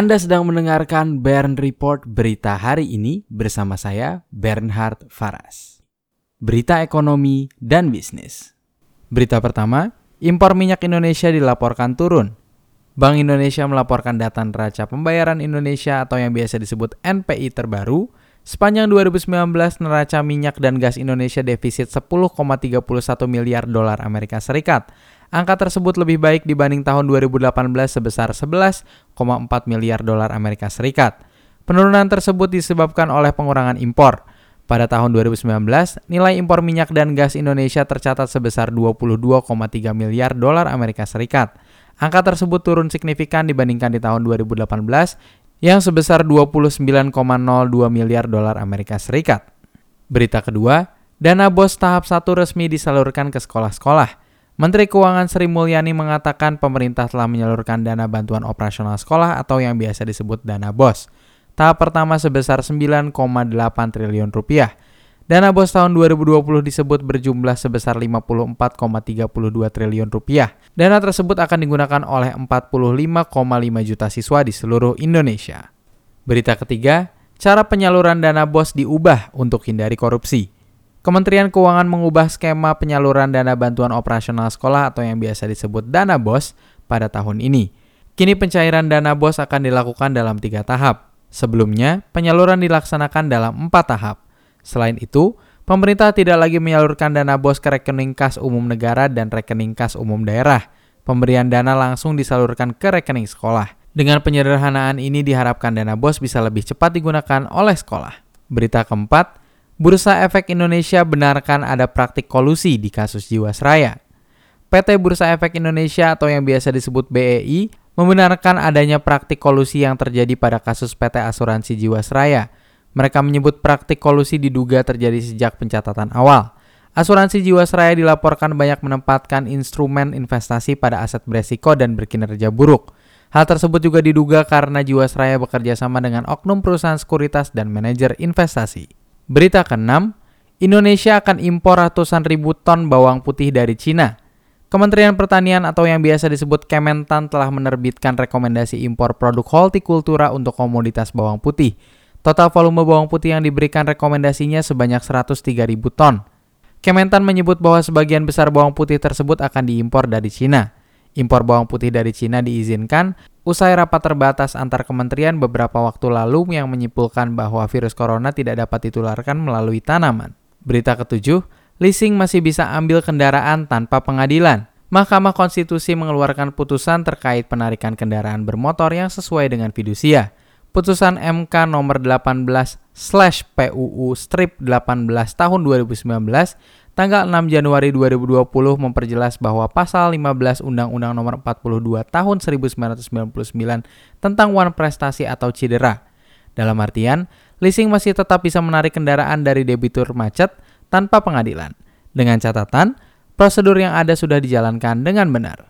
Anda sedang mendengarkan Bern Report berita hari ini bersama saya Bernhard Faras. Berita ekonomi dan bisnis. Berita pertama, impor minyak Indonesia dilaporkan turun. Bank Indonesia melaporkan data neraca pembayaran Indonesia atau yang biasa disebut NPI terbaru. Sepanjang 2019, neraca minyak dan gas Indonesia defisit 10,31 miliar dolar Amerika Serikat Angka tersebut lebih baik dibanding tahun 2018 sebesar 11,4 miliar dolar Amerika Serikat. Penurunan tersebut disebabkan oleh pengurangan impor. Pada tahun 2019, nilai impor minyak dan gas Indonesia tercatat sebesar 22,3 miliar dolar Amerika Serikat. Angka tersebut turun signifikan dibandingkan di tahun 2018 yang sebesar 29,02 miliar dolar Amerika Serikat. Berita kedua, dana BOS tahap 1 resmi disalurkan ke sekolah-sekolah. Menteri Keuangan Sri Mulyani mengatakan pemerintah telah menyalurkan dana bantuan operasional sekolah atau yang biasa disebut dana BOS. Tahap pertama sebesar 9,8 triliun rupiah. Dana BOS tahun 2020 disebut berjumlah sebesar 54,32 triliun rupiah. Dana tersebut akan digunakan oleh 45,5 juta siswa di seluruh Indonesia. Berita ketiga, cara penyaluran dana BOS diubah untuk hindari korupsi. Kementerian Keuangan mengubah skema penyaluran dana bantuan operasional sekolah atau yang biasa disebut dana BOS pada tahun ini. Kini pencairan dana BOS akan dilakukan dalam tiga tahap. Sebelumnya, penyaluran dilaksanakan dalam empat tahap. Selain itu, pemerintah tidak lagi menyalurkan dana BOS ke rekening kas umum negara dan rekening kas umum daerah. Pemberian dana langsung disalurkan ke rekening sekolah. Dengan penyederhanaan ini diharapkan dana BOS bisa lebih cepat digunakan oleh sekolah. Berita keempat, Bursa Efek Indonesia benarkan ada praktik kolusi di kasus Jiwasraya. PT Bursa Efek Indonesia atau yang biasa disebut BEI membenarkan adanya praktik kolusi yang terjadi pada kasus PT Asuransi Jiwasraya. Mereka menyebut praktik kolusi diduga terjadi sejak pencatatan awal. Asuransi Jiwasraya dilaporkan banyak menempatkan instrumen investasi pada aset beresiko dan berkinerja buruk. Hal tersebut juga diduga karena Jiwasraya bekerja sama dengan oknum perusahaan sekuritas dan manajer investasi. Berita ke-6, Indonesia akan impor ratusan ribu ton bawang putih dari Cina. Kementerian Pertanian atau yang biasa disebut Kementan telah menerbitkan rekomendasi impor produk hortikultura untuk komoditas bawang putih. Total volume bawang putih yang diberikan rekomendasinya sebanyak 103 ribu ton. Kementan menyebut bahwa sebagian besar bawang putih tersebut akan diimpor dari Cina. Impor bawang putih dari Cina diizinkan usai rapat terbatas antar kementerian beberapa waktu lalu yang menyimpulkan bahwa virus corona tidak dapat ditularkan melalui tanaman. Berita ketujuh, leasing masih bisa ambil kendaraan tanpa pengadilan. Mahkamah Konstitusi mengeluarkan putusan terkait penarikan kendaraan bermotor yang sesuai dengan fidusia. Putusan MK nomor 18 slash PUU strip 18 tahun 2019 tanggal 6 Januari 2020 memperjelas bahwa pasal 15 Undang-Undang Nomor 42 Tahun 1999 tentang wan prestasi atau cedera. Dalam artian, leasing masih tetap bisa menarik kendaraan dari debitur macet tanpa pengadilan. Dengan catatan, prosedur yang ada sudah dijalankan dengan benar.